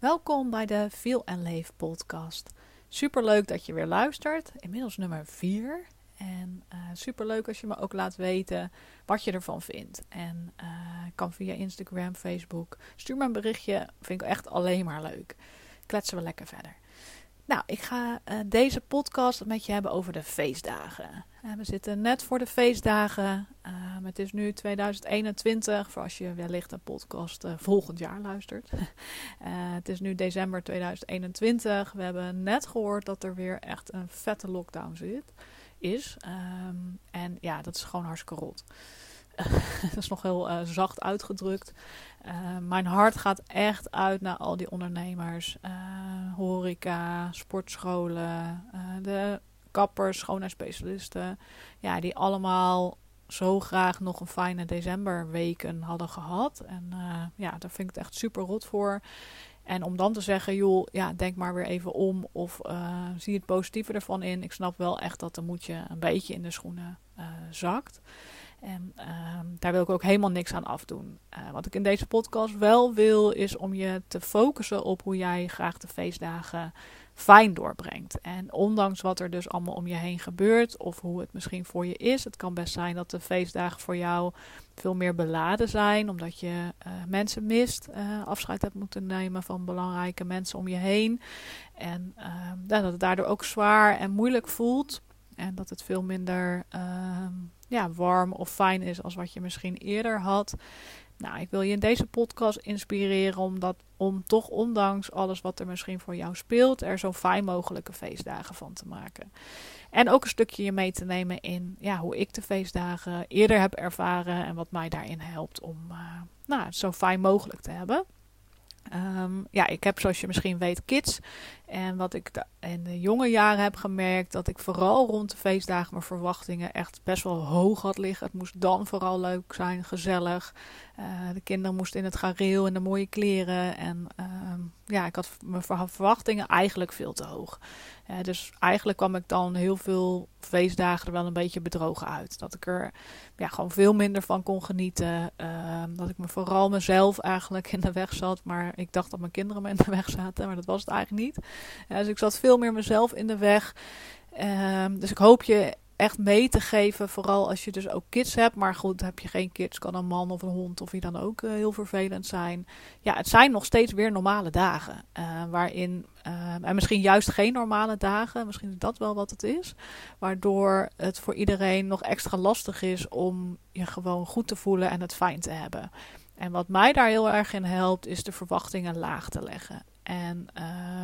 Welkom bij de Feel and Leef podcast. Superleuk dat je weer luistert. Inmiddels nummer 4. En uh, superleuk als je me ook laat weten wat je ervan vindt. En uh, kan via Instagram, Facebook. Stuur me een berichtje. Vind ik echt alleen maar leuk. Kletsen we lekker verder. Nou, ik ga uh, deze podcast met je hebben over de feestdagen. Uh, we zitten net voor de feestdagen. Uh, het is nu 2021, voor als je wellicht een podcast volgend jaar luistert. het is nu december 2021. We hebben net gehoord dat er weer echt een vette lockdown zit, is. Um, en ja, dat is gewoon hartstikke rot. dat is nog heel uh, zacht uitgedrukt. Uh, mijn hart gaat echt uit naar al die ondernemers. Uh, horeca, sportscholen, de kappers, schoonheidsspecialisten. Ja, die allemaal zo graag nog een fijne decemberweken hadden gehad. En ja, daar vind ik het echt super rot voor. En om dan te zeggen, joh, ja, denk maar weer even om of zie het positieve ervan in. Ik snap wel echt dat de moedje een beetje in de schoenen zakt. En uh, daar wil ik ook helemaal niks aan afdoen. Uh, wat ik in deze podcast wel wil, is om je te focussen op hoe jij graag de feestdagen fijn doorbrengt. En ondanks wat er dus allemaal om je heen gebeurt, of hoe het misschien voor je is, het kan best zijn dat de feestdagen voor jou veel meer beladen zijn, omdat je uh, mensen mist, uh, afscheid hebt moeten nemen van belangrijke mensen om je heen. En ehm, dat het daardoor ook zwaar en moeilijk voelt. En dat het veel minder ehm, ja, warm of fijn is als wat je misschien eerder had. Nou, ik wil je in deze podcast inspireren om, dat, om toch ondanks alles wat er misschien voor jou speelt, er zo fijn mogelijke feestdagen van te maken. En ook een stukje je mee te nemen in ja, hoe ik de feestdagen eerder heb ervaren en wat mij daarin helpt om uh, nou, het zo fijn mogelijk te hebben. Um, ja, ik heb zoals je misschien weet kids. En wat ik in de jonge jaren heb gemerkt, dat ik vooral rond de feestdagen mijn verwachtingen echt best wel hoog had liggen. Het moest dan vooral leuk zijn, gezellig. Uh, de kinderen moesten in het gareel in de mooie kleren. En uh, ja, ik had mijn verwachtingen eigenlijk veel te hoog. Uh, dus eigenlijk kwam ik dan heel veel feestdagen er wel een beetje bedrogen uit. Dat ik er ja, gewoon veel minder van kon genieten. Ehm, dat ik me vooral mezelf eigenlijk in de weg zat. Maar ik dacht dat mijn kinderen me in de weg zaten, maar dat was het eigenlijk niet. dus ik zat veel meer mezelf in de weg. Ehm, dus ik hoop je echt mee te geven. Vooral als je dus ook kids hebt. Maar goed, heb je geen kids, kan een man of een hond of wie dan ook uh, heel vervelend zijn. Ja, het zijn nog steeds weer normale dagen. Uh, waarin, uh, en misschien juist geen normale dagen. Misschien is dat wel wat het is. Waardoor het voor iedereen nog extra lastig is om je gewoon goed te voelen en het fijn te hebben. En wat mij daar heel erg in helpt, is de verwachtingen laag te leggen. En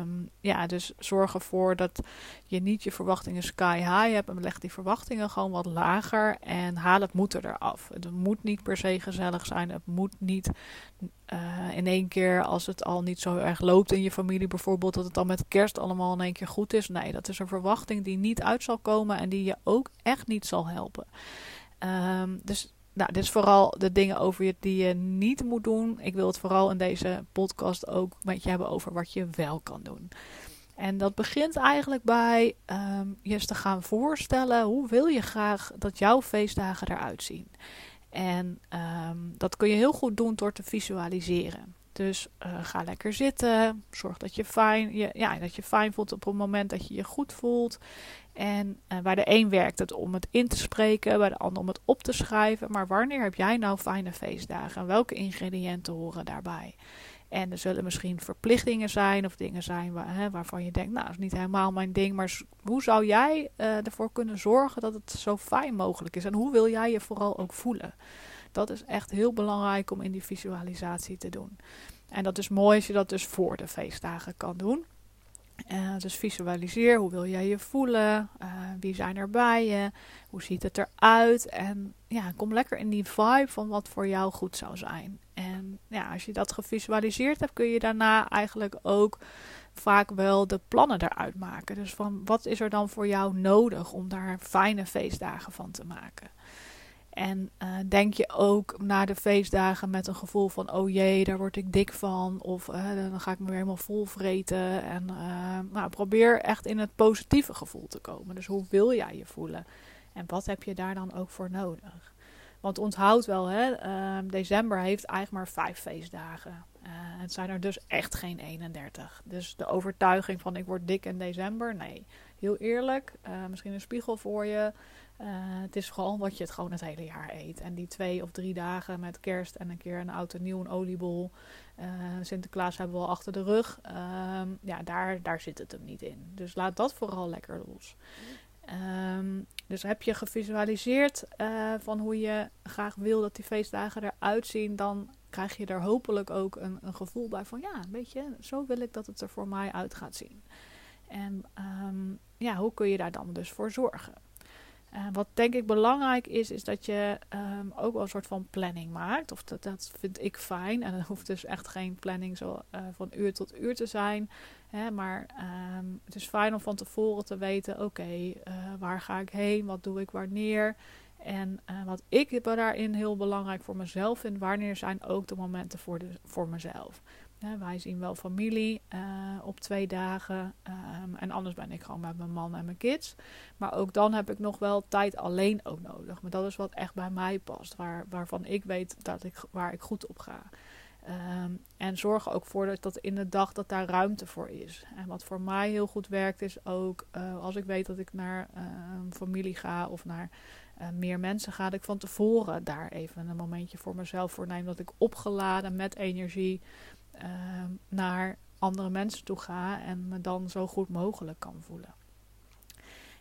um, ja, dus zorg ervoor dat je niet je verwachtingen sky high hebt. En leg die verwachtingen gewoon wat lager. En haal het moeten eraf. Het moet niet per se gezellig zijn. Het moet niet uh, in één keer, als het al niet zo erg loopt in je familie bijvoorbeeld, dat het dan met kerst allemaal in één keer goed is. Nee, dat is een verwachting die niet uit zal komen en die je ook echt niet zal helpen. Um, dus nou, dit is vooral de dingen over je die je niet moet doen. Ik wil het vooral in deze podcast ook met je hebben over wat je wel kan doen. En dat begint eigenlijk bij um, je eens te gaan voorstellen hoe wil je graag dat jouw feestdagen eruit zien. En um, dat kun je heel goed doen door te visualiseren. Dus uh, ga lekker zitten. Zorg dat je, fijn, je, ja, dat je fijn voelt op het moment dat je je goed voelt. En uh, bij de een werkt het om het in te spreken, bij de ander om het op te schrijven. Maar wanneer heb jij nou fijne feestdagen en welke ingrediënten horen daarbij? En er zullen misschien verplichtingen zijn of dingen zijn waar, hè, waarvan je denkt, nou, dat is niet helemaal mijn ding. Maar hoe zou jij uh, ervoor kunnen zorgen dat het zo fijn mogelijk is? En hoe wil jij je vooral ook voelen? Dat is echt heel belangrijk om in die visualisatie te doen. En dat is mooi als je dat dus voor de feestdagen kan doen. Uh, dus visualiseer hoe wil jij je voelen, uh, wie zijn er bij je, hoe ziet het eruit en ja, kom lekker in die vibe van wat voor jou goed zou zijn. En ja, als je dat gevisualiseerd hebt, kun je daarna eigenlijk ook vaak wel de plannen eruit maken. Dus van wat is er dan voor jou nodig om daar fijne feestdagen van te maken. En uh, denk je ook na de feestdagen met een gevoel van: oh jee, daar word ik dik van. Of uh, dan ga ik me weer helemaal vol vreten. En uh, nou, probeer echt in het positieve gevoel te komen. Dus hoe wil jij je voelen? En wat heb je daar dan ook voor nodig? Want onthoud wel, hè, december heeft eigenlijk maar vijf feestdagen. het zijn er dus echt geen 31. Dus de overtuiging van ik word dik in december, nee. Heel eerlijk, misschien een spiegel voor je. Het is gewoon wat je het gewoon het hele jaar eet. En die twee of drie dagen met kerst en een keer een oud en nieuw, een oliebol. Sinterklaas hebben we al achter de rug. Ehm, ja, daar, daar zit het hem niet in. Dus laat dat vooral lekker los. Ehm, dus heb je gevisualiseerd uh, van hoe je graag wil dat die feestdagen eruit zien, dan krijg je er hopelijk ook een, een gevoel bij van ja, weet je, zo wil ik dat het er voor mij uit gaat zien. En um, ja, hoe kun je daar dan dus voor zorgen? Uh, wat denk ik belangrijk is, is dat je um, ook wel een soort van planning maakt. Of dat, dat vind ik fijn. En dat hoeft dus echt geen planning zo uh, van uur tot uur te zijn. Hè, maar um, het is fijn om van tevoren te weten: oké, uh, waar ga ik heen? Wat doe ik wanneer? En wat ik daarin heel belangrijk voor mezelf vind, wanneer zijn ook de momenten voor, de, voor mezelf wij zien wel familie uh, op twee dagen. Um, en anders ben ik gewoon met mijn man en mijn kids. Maar ook dan heb ik nog wel tijd alleen ook nodig. Maar dat is wat echt bij mij past. Waar, waarvan ik weet dat ik, waar ik goed op ga. Um, en zorg ook voor dat, dat in de dag dat daar ruimte voor is. En wat voor mij heel goed werkt is ook uh, als ik weet dat ik naar uh, familie ga of naar uh, meer mensen ga, dat ik van tevoren daar even een momentje voor mezelf voor neem. Dat ik opgeladen met energie Ehm, naar andere mensen toe ga en me dan zo goed mogelijk kan voelen.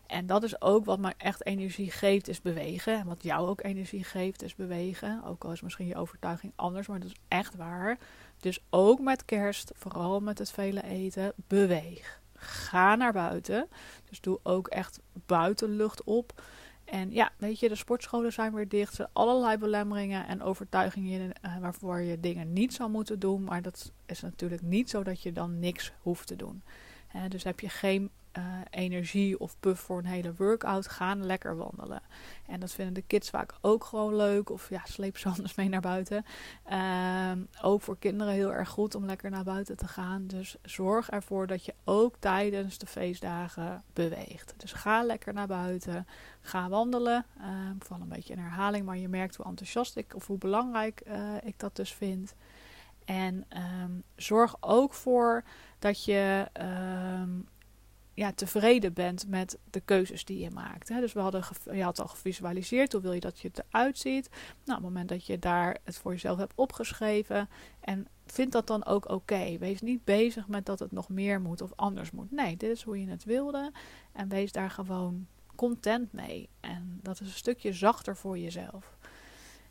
En dat is ook wat mij echt energie geeft, is bewegen. En wat jou ook energie geeft, is bewegen. Ook al is misschien je overtuiging anders, maar dat is echt waar. Dus ook met kerst, vooral met het vele eten, beweeg. Ga naar buiten. Dus doe ook echt buitenlucht op. En ja, weet je, de sportscholen zijn weer dicht. Er allerlei belemmeringen en overtuigingen uh, waarvoor je dingen niet zou moeten doen. Maar dat is natuurlijk niet zo dat je dan niks hoeft te doen. dus heb je geen uh, energie of puff voor een hele workout, gaan lekker wandelen. En dat vinden de kids vaak ook gewoon leuk. Of ja, sleep ze anders mee naar buiten. Uh, ook voor kinderen heel erg goed om lekker naar buiten te gaan. Dus zorg ervoor dat je ook tijdens de feestdagen beweegt. Dus ga lekker naar buiten. Ga wandelen. Ik val een beetje in herhaling, maar je merkt hoe enthousiast ik of hoe belangrijk uh, ik dat dus vind. En um, zorg ook voor dat je ja, tevreden bent met de keuzes die je maakt. Hè. Dus we hadden je had al gevisualiseerd hoe wil je dat je het eruit ziet. Nou, op het moment dat je daar het voor jezelf hebt opgeschreven en vind dat dan ook oké. Wees niet bezig met dat het nog meer moet of anders moet. Nee, dit is hoe je het wilde en wees daar gewoon content mee. En dat is een stukje zachter voor jezelf.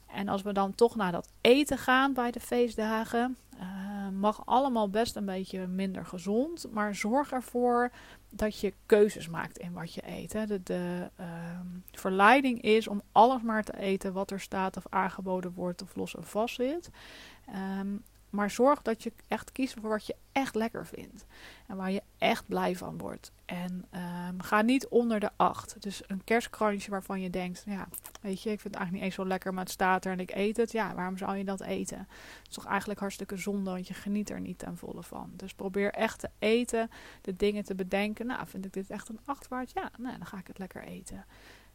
En als we dan toch naar dat eten gaan bij de feestdagen, uh, mag allemaal best een beetje minder gezond. Maar zorg ervoor dat je keuzes maakt in wat je eet. Hè. De, uh, verleiding is om alles maar te eten wat er staat of aangeboden wordt of los en vast zit. Um, maar zorg dat je echt kiest voor wat je echt lekker vindt. En waar je echt blij van wordt. En um, ga niet onder de acht. Dus een kerstkrantje waarvan je denkt: ja, weet je, ik vind het eigenlijk niet eens zo lekker, maar het staat er en ik eet het. Ja, waarom zou je dat eten? Het is toch eigenlijk hartstikke zonde, want je geniet er niet ten volle van. Dus probeer echt te eten, de dingen te bedenken. Nou, vind ik dit echt een acht waard? Ja, nou, dan ga ik het lekker eten.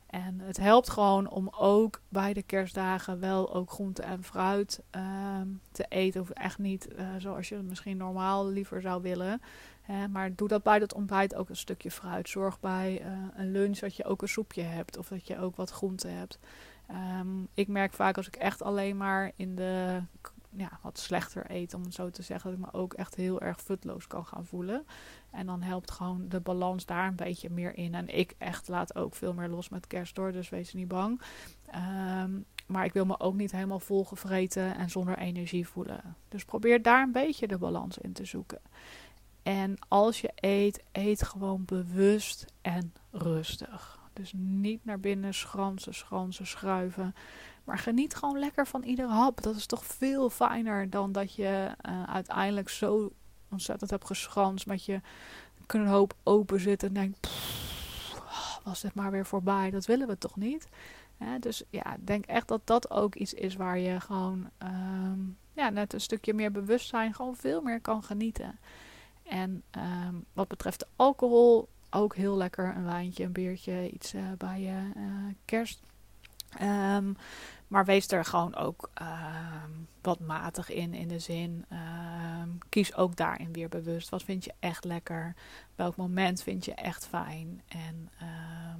En het helpt gewoon om ook bij de kerstdagen wel ook groente en fruit ehm, te eten. Of echt niet uh, zoals je het misschien normaal liever zou willen. Hè, maar doe dat bij het ontbijt ook een stukje fruit. Zorg bij uh, een lunch dat je ook een soepje hebt. Of dat je ook wat groente hebt. Um, ik merk vaak als ik echt alleen maar in de ja, wat slechter eet, om het zo te zeggen, dat ik me ook echt heel erg futloos kan gaan voelen. En dan helpt gewoon de balans daar een beetje meer in. En ik echt laat ook veel meer los met kerst door, dus wees niet bang. Um, maar ik wil me ook niet helemaal volgevreten en zonder energie voelen. Dus probeer daar een beetje de balans in te zoeken. En als je eet, eet gewoon bewust en rustig. Dus niet naar binnen schransen, schransen, schuiven. Maar geniet gewoon lekker van iedere hap. Dat is toch veel fijner dan dat je uh, uiteindelijk zo ontzettend hebt geschranst. Met je hoop open zit en denkt: was dit maar weer voorbij? Dat willen we toch niet? dus ja, denk echt dat dat ook iets is waar je gewoon um, ja, net een stukje meer bewustzijn gewoon veel meer kan genieten. En um, wat betreft alcohol, ook heel lekker een wijntje, een biertje, iets uh, bij je uh, kerst. Um, Maar wees er gewoon ook ehm, wat matig in, in de zin. Ehm, kies ook daarin weer bewust. Wat vind je echt lekker? Welk moment vind je echt fijn? En ehm,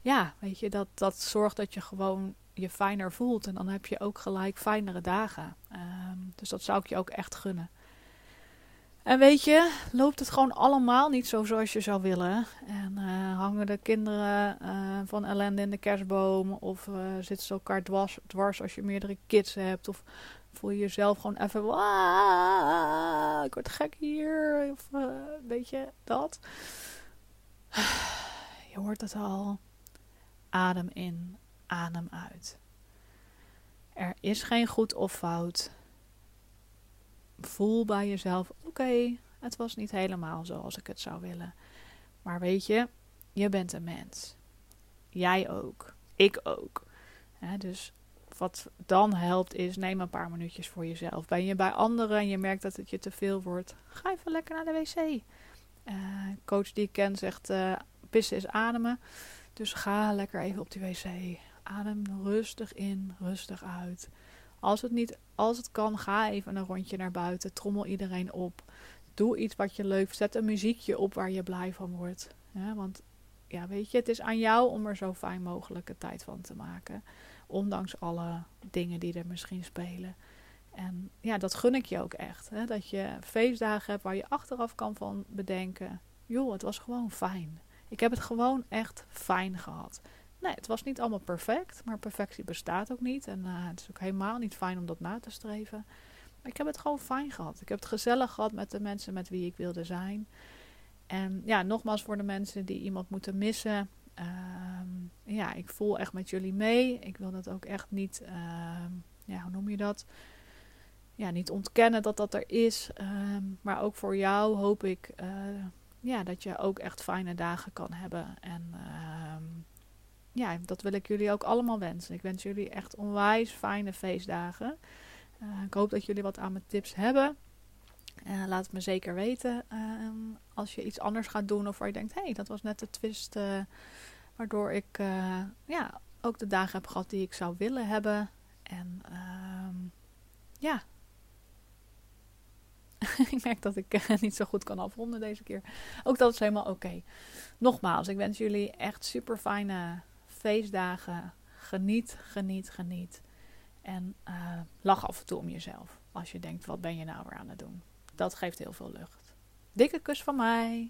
ja, weet je, dat, dat zorgt dat je gewoon je fijner voelt. En dan heb je ook gelijk fijnere dagen. dus dat zou ik je ook echt gunnen. En weet je, loopt het gewoon allemaal niet zo zoals je zou willen. En uh, hangen de kinderen uh, van ellende in de kerstboom. Of uh, zitten ze elkaar dwars, dwars als je meerdere kids hebt. Of voel je jezelf gewoon even. ik word gek hier. Of weet je dat. Je hoort het al. Adem in, adem uit. Er is geen goed of fout voel bij jezelf: oké, het was niet helemaal zoals ik het zou willen. Maar weet je, je bent een mens. Jij ook. Ik ook. dus wat dan helpt is: neem een paar minuutjes voor jezelf. Ben je bij anderen en je merkt dat het je te veel wordt, ga even lekker naar de wc. Uh, coach die ik ken zegt: uh, pissen is ademen. Dus ga lekker even op die wc. Adem rustig in, rustig uit. Als het, niet, als het kan, ga even een rondje naar buiten. Trommel iedereen op. Doe iets wat je leuk vindt. Zet een muziekje op waar je blij van wordt. want ja, weet je, het is aan jou om er zo fijn mogelijke tijd van te maken. Ondanks alle dingen die er misschien spelen. En ja, dat gun ik je ook echt. Hè? Dat je feestdagen hebt waar je achteraf kan van bedenken. Joh, het was gewoon fijn. Ik heb het gewoon echt fijn gehad. Nee, het was niet allemaal perfect, maar perfectie bestaat ook niet. En uh, het is ook helemaal niet fijn om dat na te streven. Maar ik heb het gewoon fijn gehad. Ik heb het gezellig gehad met de mensen met wie ik wilde zijn. En ja, nogmaals voor de mensen die iemand moeten missen. Ehm, ja, ik voel echt met jullie mee. Ik wil dat ook echt niet, ehm, ja, hoe noem je dat? Ja, niet ontkennen dat dat er is. Ehm, maar ook voor jou hoop ik uh, ja, dat je ook echt fijne dagen kan hebben. En ja, dat wil ik jullie ook allemaal wensen. Ik wens jullie echt onwijs fijne feestdagen. Uh, ik hoop dat jullie wat aan mijn tips hebben. Uh, laat het me zeker weten uh, als je iets anders gaat doen of waar je denkt, hé, hey, dat was net de twist eh, waardoor ik ja, ook de dagen heb gehad die ik zou willen hebben. En ehm, ja, ik merk dat ik niet zo goed kan afronden deze keer. Ook dat is helemaal oké. Nogmaals, ik wens jullie echt super fijne feestdagen. Geniet, geniet, geniet. En uh, lach af en toe om jezelf. Als je denkt, wat ben je nou weer aan het doen? Dat geeft heel veel lucht. Dikke kus van mij.